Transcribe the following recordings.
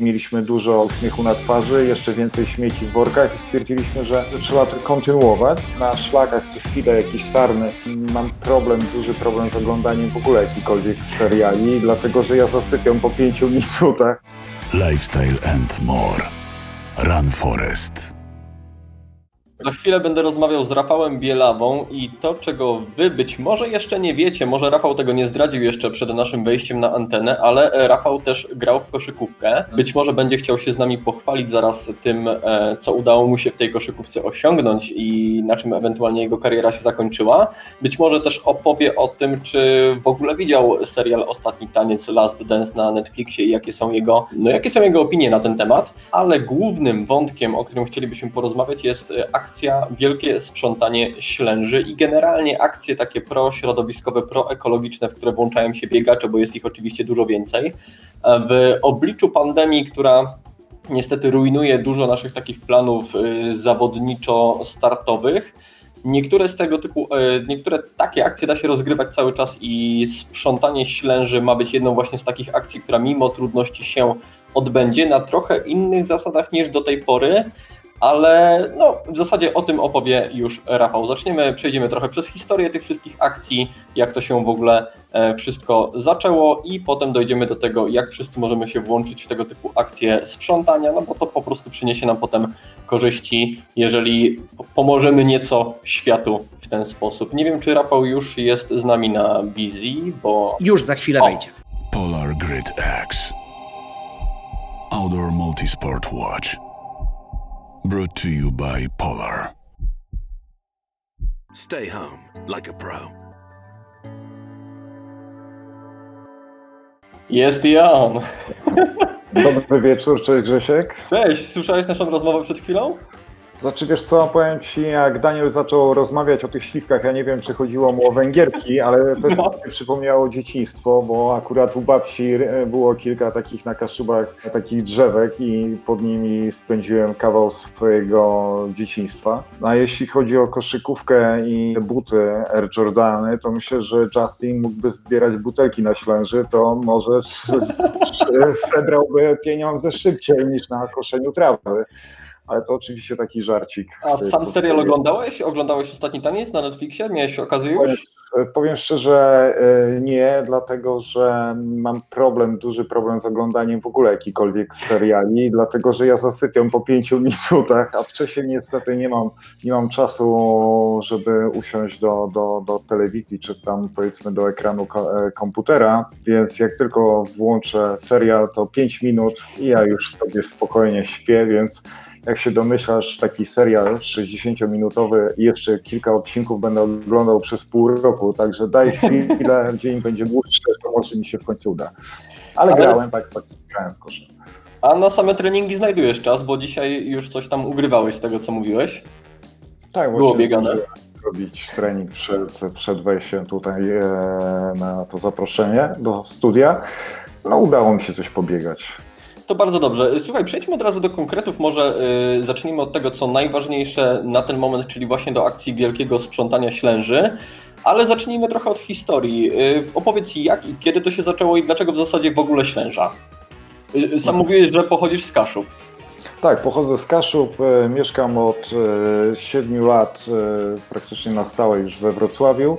Mieliśmy dużo uśmiechu na twarzy, jeszcze więcej śmieci w workach i stwierdziliśmy, że trzeba to kontynuować. Na szlakach co chwilę jakieś sarny. Mam problem, duży problem z oglądaniem w ogóle jakikolwiek seriali, dlatego że ja zasypiam po pięciu minutach. Lifestyle and more. Run Forest. Za chwilę będę rozmawiał z Rafałem Bielawą i to, czego wy być może jeszcze nie wiecie, może Rafał tego nie zdradził jeszcze przed naszym wejściem na antenę, ale Rafał też grał w koszykówkę. Być może będzie chciał się z nami pochwalić zaraz tym, e, co udało mu się w tej koszykówce osiągnąć i na czym ewentualnie jego kariera się zakończyła. Być może też opowie o tym, czy w ogóle widział serial Ostatni Taniec Last Dance na Netflixie i jakie są jego, no jakie są jego opinie na ten temat, ale głównym wątkiem, o którym chcielibyśmy porozmawiać jest akcja akcja Wielkie Sprzątanie Ślęży i generalnie akcje takie prośrodowiskowe, proekologiczne, w które włączają się biegacze, bo jest ich oczywiście dużo więcej. W obliczu pandemii, która niestety rujnuje dużo naszych takich planów y, zawodniczo-startowych, Niektóre z tego typu, y, niektóre takie akcje da się rozgrywać cały czas i sprzątanie ślęży ma być jedną właśnie z takich akcji, która mimo trudności się odbędzie na trochę innych zasadach niż do tej pory, ale no, w zasadzie o tym opowie już Rafał. Zaczniemy, przejdziemy trochę przez historię tych wszystkich akcji, jak to się w ogóle e, wszystko zaczęło i potem dojdziemy do tego, jak wszyscy możemy się włączyć w tego typu akcje sprzątania, no bo to po prostu przyniesie nam potem korzyści, jeżeli pomożemy nieco światu w ten sposób. Nie wiem, czy Rafał już jest z nami na Busy, bo... Już za chwilę o. wejdzie. Polar Grid X Outdoor Multisport Watch Brought to you by Polar. Stay home like a pro. Jest i on. Dobry wieczór, cześć Grzesiek. Cześć, słyszałeś naszą rozmowę przed chwilą? Znaczy wiesz co, powiem Ci, jak Daniel zaczął rozmawiać o tych śliwkach, ja nie wiem, czy chodziło mu o Węgierki, ale to no. mi przypomniało dzieciństwo, bo akurat u babci było kilka takich na Kaszubach, takich drzewek i pod nimi spędziłem kawał swojego dzieciństwa. A jeśli chodzi o koszykówkę i buty Air Jordany, to myślę, że Justin mógłby zbierać butelki na ślęży, to może zebrałby pieniądze szybciej niż na koszeniu trawy ale to oczywiście taki żarcik. A sam serial oglądałeś? Oglądałeś Ostatni Taniec na Netflixie? Miałeś okazję już? Powiem szczerze, e, nie, dlatego że mam problem, duży problem z oglądaniem w ogóle jakikolwiek seriali, dlatego że ja zasypiam po pięciu minutach, a wcześniej niestety nie mam, nie mam czasu, żeby usiąść do, do, do telewizji, czy tam powiedzmy do ekranu e, komputera, więc jak tylko włączę serial, to pięć minut i ja już sobie spokojnie śpię, więc jak się domyślasz, taki serial 60-minutowy i jeszcze kilka odcinków będę oglądał przez pół roku, także daj chwilę, dzień będzie dłuższy, to może mi się w końcu uda. Ale, Ale... grałem, tak, tak, grałem w kosze. A na same treningi znajdujesz czas, bo dzisiaj już coś tam ugrywałeś z tego, co mówiłeś? Tak, było biegane. Robić trening przed, przed wejściem tutaj e, na to zaproszenie do studia. No udało mi się coś pobiegać. To bardzo dobrze. Słuchaj, przejdźmy od razu do konkretów. Może yy, zacznijmy od tego, co najważniejsze na ten moment, czyli właśnie do akcji wielkiego sprzątania ślęży. Ale zacznijmy trochę od historii. Yy, opowiedz jak i kiedy to się zaczęło i dlaczego w zasadzie w ogóle ślęża. Yy, sam mhm. mówiłeś, że pochodzisz z Kaszub. Tak, pochodzę z Kaszub, e, mieszkam od e, 7 lat e, praktycznie na stałe już we Wrocławiu.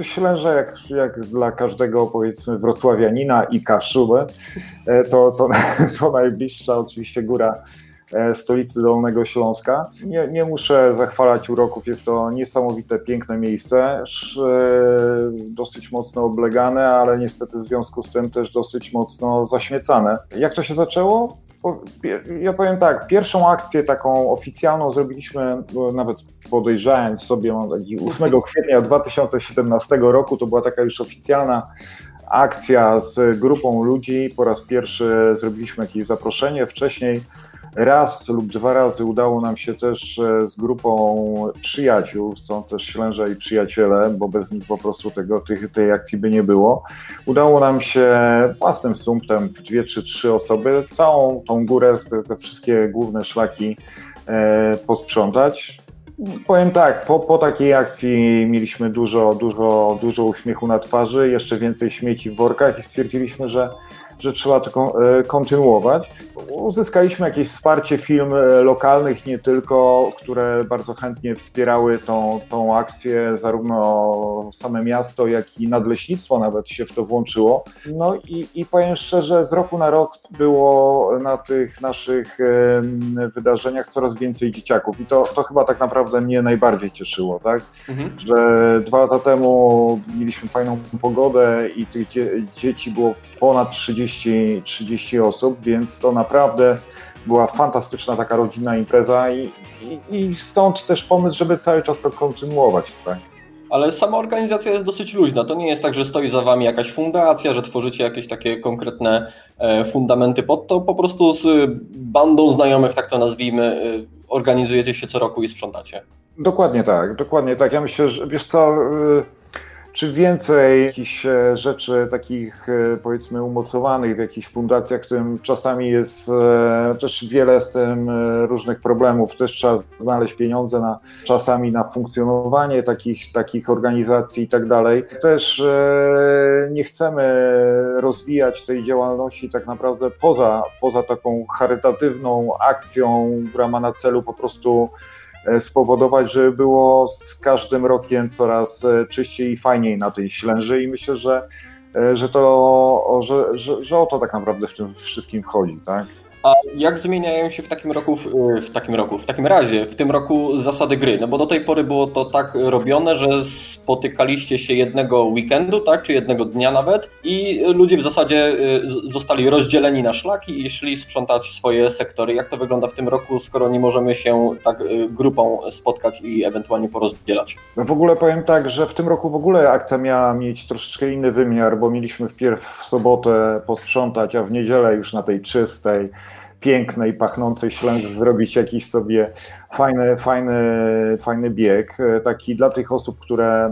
Ślęże, jak, jak dla każdego powiedzmy wrocławianina i Kaszubę, e, to, to, to najbliższa oczywiście góra e, stolicy Dolnego Śląska. Nie, nie muszę zachwalać uroków, jest to niesamowite, piękne miejsce, e, dosyć mocno oblegane, ale niestety w związku z tym też dosyć mocno zaśmiecane. Jak to się zaczęło? Ja powiem tak, pierwszą akcję taką oficjalną zrobiliśmy, nawet podejrzałem w sobie, mam taki 8 kwietnia 2017 roku, to była taka już oficjalna akcja z grupą ludzi. Po raz pierwszy zrobiliśmy jakieś zaproszenie. Wcześniej raz lub dwa razy udało nam się też e, z grupą przyjaciół, stąd też Ślęża i przyjaciele, bo bez nich po prostu tego, tej, tej akcji by nie było. Udało nam się własnym sumptem w dwie trzy osoby całą tą górę, te, te wszystkie główne szlaki e, posprzątać. Powiem tak, po, po takiej akcji mieliśmy dużo, dużo, dużo uśmiechu na twarzy, jeszcze więcej śmieci w workach i stwierdziliśmy, że że trzeba to e, kontynuować. Uzyskaliśmy jakieś wsparcie firm e, lokalnych, nie tylko, które bardzo chętnie wspierały tą, tą akcję, zarówno same miasto, jak i nadleśnictwo nawet się w to włączyło. No i, i powiem szczerze, z roku na rok było na tych naszych wydarzeniach coraz więcej dzieciaków i to, to chyba tak naprawdę mnie najbardziej cieszyło, tak? Mhm. Że dwa lata temu mieliśmy fajną pogodę i tych dzieci było ponad 30, 30 osób, więc to naprawdę była fantastyczna taka rodzinna impreza i, i, i stąd też pomysł, żeby cały czas to kontynuować. Tak? Ale sama organizacja jest dosyć luźna. To nie jest tak, że stoi za wami jakaś fundacja, że tworzycie jakieś takie konkretne e, fundamenty pod to. Po prostu z bandą znajomych, tak to nazwijmy, e, organizujecie się co roku i sprzątacie. Dokładnie tak, dokładnie tak. Ja myślę, że wiesz co e, czy więcej jakichś e, rzeczy takich e, powiedzmy umocowanych w jakichś fundacjach, którym czasami jest e, też wiele z tym różnych problemów, też trzeba znaleźć pieniądze na czasami na funkcjonowanie takich, takich organizacji i tak dalej. Też nie chcemy rozwijać tej działalności tak naprawdę poza, poza taką charytatywną akcją, która ma na celu po prostu spowodować, żeby było z każdym rokiem coraz e, czyściej i fajniej na tej ślęży i myślę, że, e, że to, że, że, że o to tak naprawdę w tym wszystkim wchodzi, tak? A jak zmieniają się w takim roku, w takim roku, w takim razie, w tym roku zasady gry? No bo do tej pory było to tak robione, że spotykaliście się jednego weekendu, tak, czy jednego dnia nawet i ludzie w zasadzie y, zostali rozdzieleni na szlaki i szli sprzątać swoje sektory. Jak to wygląda w tym roku, skoro nie możemy się tak y, grupą spotkać i ewentualnie porozdzielać? No w ogóle powiem tak, że w tym roku w ogóle akcja miała mieć troszeczkę inny wymiar, bo mieliśmy wpierw w sobotę posprzątać, a w niedzielę już na tej czystej pięknej, pachnącej ślęży zrobić jakiś sobie fajny, fajny, fajny bieg, taki dla tych osób, które,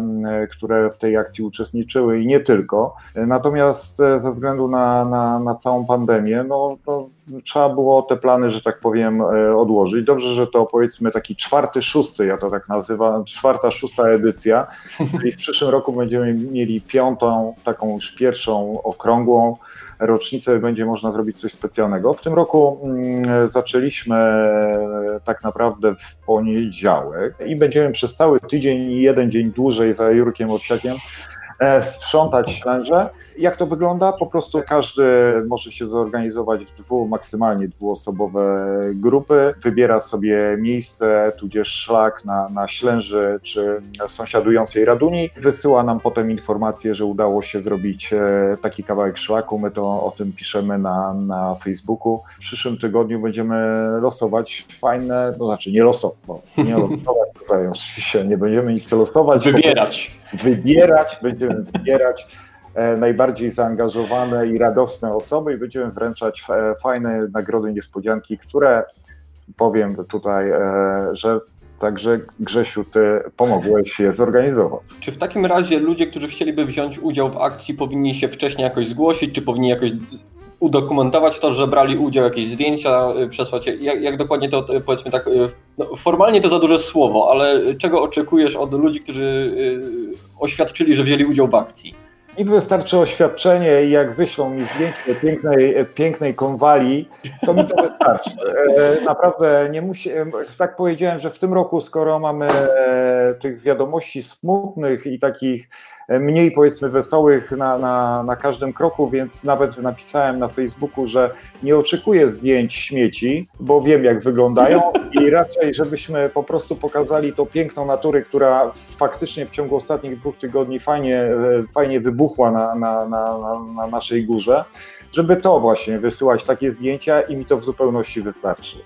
które w tej akcji uczestniczyły i nie tylko. Natomiast ze względu na, na, na całą pandemię, no to trzeba było te plany, że tak powiem, odłożyć. Dobrze, że to powiedzmy taki czwarty, szósty, ja to tak nazywam, czwarta, szósta edycja, czyli w przyszłym roku będziemy mieli piątą, taką już pierwszą okrągłą rocznicę będzie można zrobić coś specjalnego. W tym roku mm, zaczęliśmy tak naprawdę w poniedziałek i będziemy przez cały tydzień jeden dzień dłużej za Jurkiem Owsiakiem sprzątać ślęże. Jak to wygląda? Po prostu każdy może się zorganizować w dwu, maksymalnie dwuosobowe grupy, wybiera sobie miejsce, tudzież szlak na, na ślęży czy sąsiadującej Raduni, wysyła nam potem informację, że udało się zrobić e, taki kawałek szlaku, my to o tym piszemy na, na Facebooku. W przyszłym tygodniu będziemy losować fajne, no znaczy nie losować, nie losować tutaj oczywiście nie będziemy nic losować. Wybierać wybierać, będziemy wybierać e, najbardziej zaangażowane i radosne osoby i będziemy wręczać e, fajne nagrody, niespodzianki, które powiem tutaj, e, że Także Grzesiu, ty pomogłeś je zorganizować. Czy w takim razie ludzie, którzy chcieliby wziąć udział w akcji, powinni się wcześniej jakoś zgłosić, czy powinni jakoś udokumentować to, że brali udział, jakieś zdjęcia przesłać? Jak, jak dokładnie to, powiedzmy tak, no, formalnie to za duże słowo, ale czego oczekujesz od ludzi, którzy oświadczyli, że wzięli udział w akcji? Mi wystarczy oświadczenie i jak wyślą mi zdjęcie pięknej, pięknej konwali, to mi to wystarczy. E, naprawdę nie musi, tak powiedziałem, że w tym roku, skoro mamy e, tych wiadomości smutnych i takich mniej powiedzmy wesołych na, na, na każdym kroku, więc nawet napisałem na Facebooku, że nie oczekuję zdjęć śmieci, bo wiem jak wyglądają i raczej żebyśmy po prostu pokazali tą piękną naturę, która faktycznie w ciągu ostatnich dwóch tygodni fajnie, fajnie wybuchła na, na, na, na naszej górze, żeby to właśnie wysyłać takie zdjęcia i mi to w zupełności wystarczy.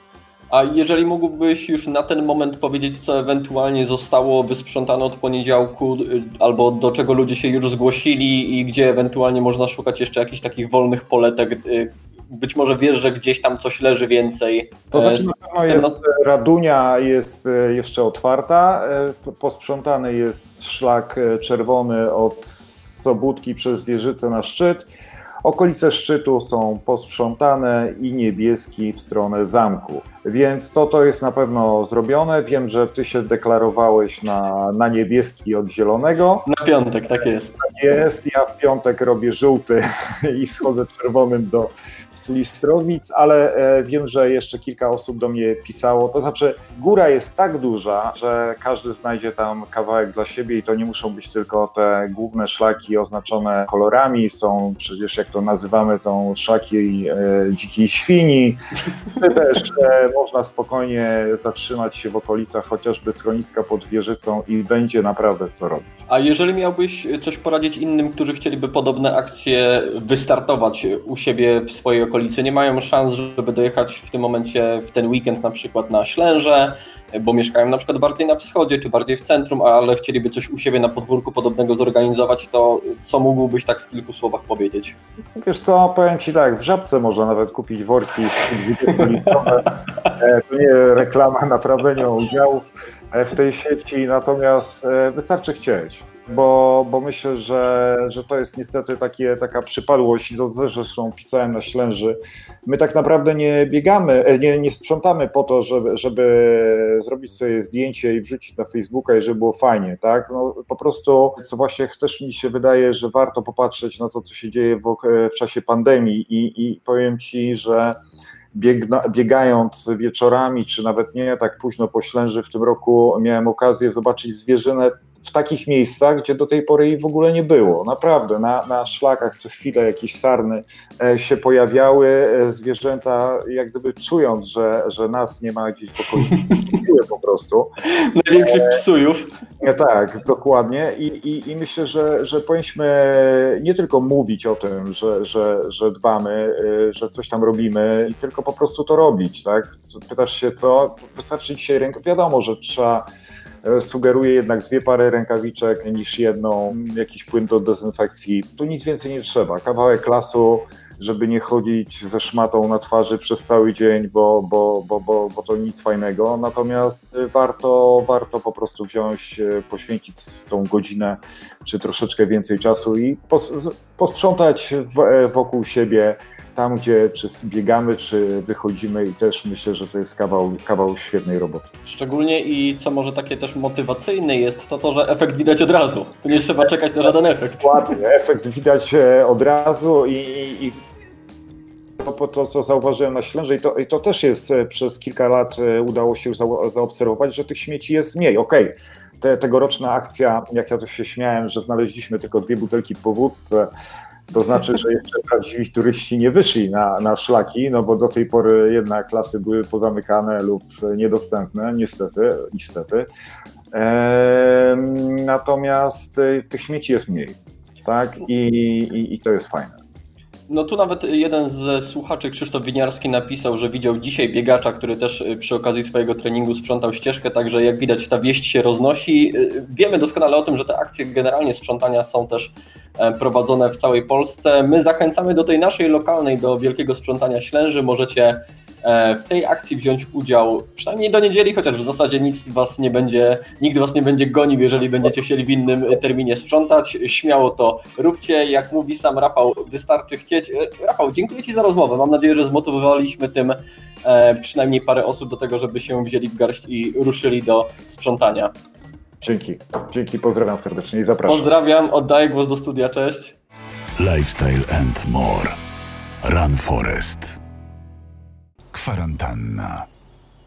A jeżeli mógłbyś już na ten moment powiedzieć, co ewentualnie zostało wysprzątane od poniedziałku, y, albo do czego ludzie się już zgłosili i gdzie ewentualnie można szukać jeszcze jakichś takich wolnych poletek, y, być może wiesz, że gdzieś tam coś leży więcej. To znaczy e, na pewno jest Radunia jest e, jeszcze otwarta, e, posprzątany jest szlak czerwony od Sobótki przez Wieżycę na szczyt Okolice szczytu są posprzątane i niebieski w stronę zamku. Więc to, to jest na pewno zrobione. Wiem, że ty się deklarowałeś na, na niebieski od zielonego. Na piątek, tak jest. Jest, ja w piątek robię żółty i schodzę czerwonym do Sulistrowic, ale e, wiem, że jeszcze kilka osób do mnie pisało. To znaczy, góra jest tak duża, że każdy znajdzie tam kawałek dla siebie i to nie muszą być tylko te główne szlaki oznaczone kolorami. Są przecież, jak to nazywamy, tą szlaki e, dzikiej świni. Też e, można spokojnie zatrzymać się w okolicach chociażby schroniska pod wieżycą i będzie naprawdę co robić. A jeżeli miałbyś coś poradzić innym, którzy chcieliby podobne akcje wystartować u siebie w swojej okolicy, nie mają szans, żeby dojechać w tym momencie, w ten weekend na przykład na Ślęże, bo mieszkają na przykład bardziej na wschodzie, czy bardziej w centrum, ale chcieliby coś u siebie na podwórku podobnego zorganizować, to co mógłbyś tak w kilku słowach powiedzieć? Wiesz co, powiem Ci tak, w Żabce można nawet kupić worki z 20 litrowe. E, To nie reklama na prowadzenie udziałów e, w tej sieci, natomiast e, wystarczy chcieć. Bo, bo myślę, że, że to jest niestety takie, taka przypadłość i zresztą pisałem na Ślęży. My tak naprawdę nie biegamy, e, nie, nie sprzątamy po to, żeby, żeby zrobić sobie zdjęcie i wrzucić na Facebooka i żeby było fajnie, tak? No, po prostu, co właśnie też mi się wydaje, że warto popatrzeć na to, co się dzieje w, w czasie pandemii i, i powiem Ci, że biegna, biegając wieczorami, czy nawet nie tak późno po Ślęży w tym roku miałem okazję zobaczyć zwierzynę w takich miejscach, gdzie do tej pory jej w ogóle nie było. Naprawdę, na, na szlakach co chwilę jakieś sarny e, się pojawiały, e, zwierzęta jak gdyby czując, że, że nas nie ma gdzieś w okolicy, po prostu. Największych psujów. Nie, tak, dokładnie. I, i, i myślę, że, że powinniśmy nie tylko mówić o tym, że, że, że dbamy, że coś tam robimy, tylko po prostu to robić, tak? Pytasz się co? Wystarczy dzisiaj rękę. Wiadomo, że trzeba e, sugeruje jednak dwie pary rękawiczek niż jedną, jakiś płyn do dezynfekcji. Tu nic więcej nie trzeba. Kawałek lasu, żeby nie chodzić ze szmatą na twarzy przez cały dzień, bo, bo, bo, bo, bo to nic fajnego. Natomiast warto, warto po prostu wziąć, e, poświęcić tą godzinę czy troszeczkę więcej czasu i pos, posprzątać e, wokół siebie tam, gdzie czy biegamy, czy wychodzimy i też myślę, że to jest kawał, kawał świetnej roboty. Szczególnie i co może takie też motywacyjne jest, to to, że efekt widać od razu. Tu nie trzeba czekać na żaden efekt. Dokładnie, efekt widać e, od razu i, i, i po to, co zauważyłem na Ślęże i to, i to też jest e, przez kilka lat e, udało się za, zaobserwować, że tych śmieci jest mniej. Okej, te, tegoroczna akcja, jak ja to się śmiałem, że znaleźliśmy tylko dwie butelki po wódce, to znaczy, że jeszcze prawdziwi turyści nie wyszli na, na szlaki, no bo do tej pory jednak klasy były pozamykane lub niedostępne, niestety, niestety. Natomiast e, tych śmieci jest mniej, tak? I, i, i to jest fajne. No tu nawet jeden ze słuchaczy, Krzysztof Winiarski, napisał, że widział dzisiaj biegacza, który też y, przy okazji swojego treningu sprzątał ścieżkę, także jak widać ta wieść się roznosi. Y, Wiemy doskonale o tym, że te akcje generalnie sprzątania są też e, prowadzone w całej Polsce. My zachęcamy do tej naszej lokalnej, do wielkiego sprzątania Ślęży. Możecie w tej akcji wziąć udział przynajmniej do niedzieli, chociaż w zasadzie nic was nie będzie, nikt was nie będzie gonił, jeżeli będziecie chcieli w innym e, terminie sprzątać. Śmiało to róbcie. Jak mówi sam Rafał, wystarczy chcieć. E, Rafał, dziękuję Ci za rozmowę. Mam nadzieję, że zmotywowaliśmy tym e, przynajmniej parę osób do tego, żeby się wzięli w garść i ruszyli do sprzątania. Dzięki, dzięki, pozdrawiam serdecznie i zapraszam. Pozdrawiam, oddaję głos do studia, cześć. Lifestyle and more. Run Forest. Kwarantanna.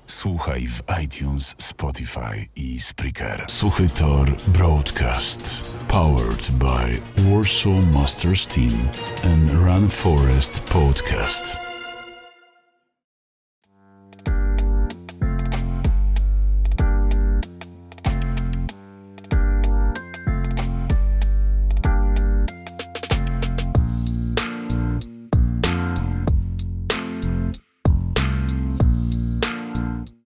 Słuchaj w iTunes, Spotify i Spreaker. Suchy Tor Broadcast. Powered by Warsaw Masters Team and Run Forest Podcast.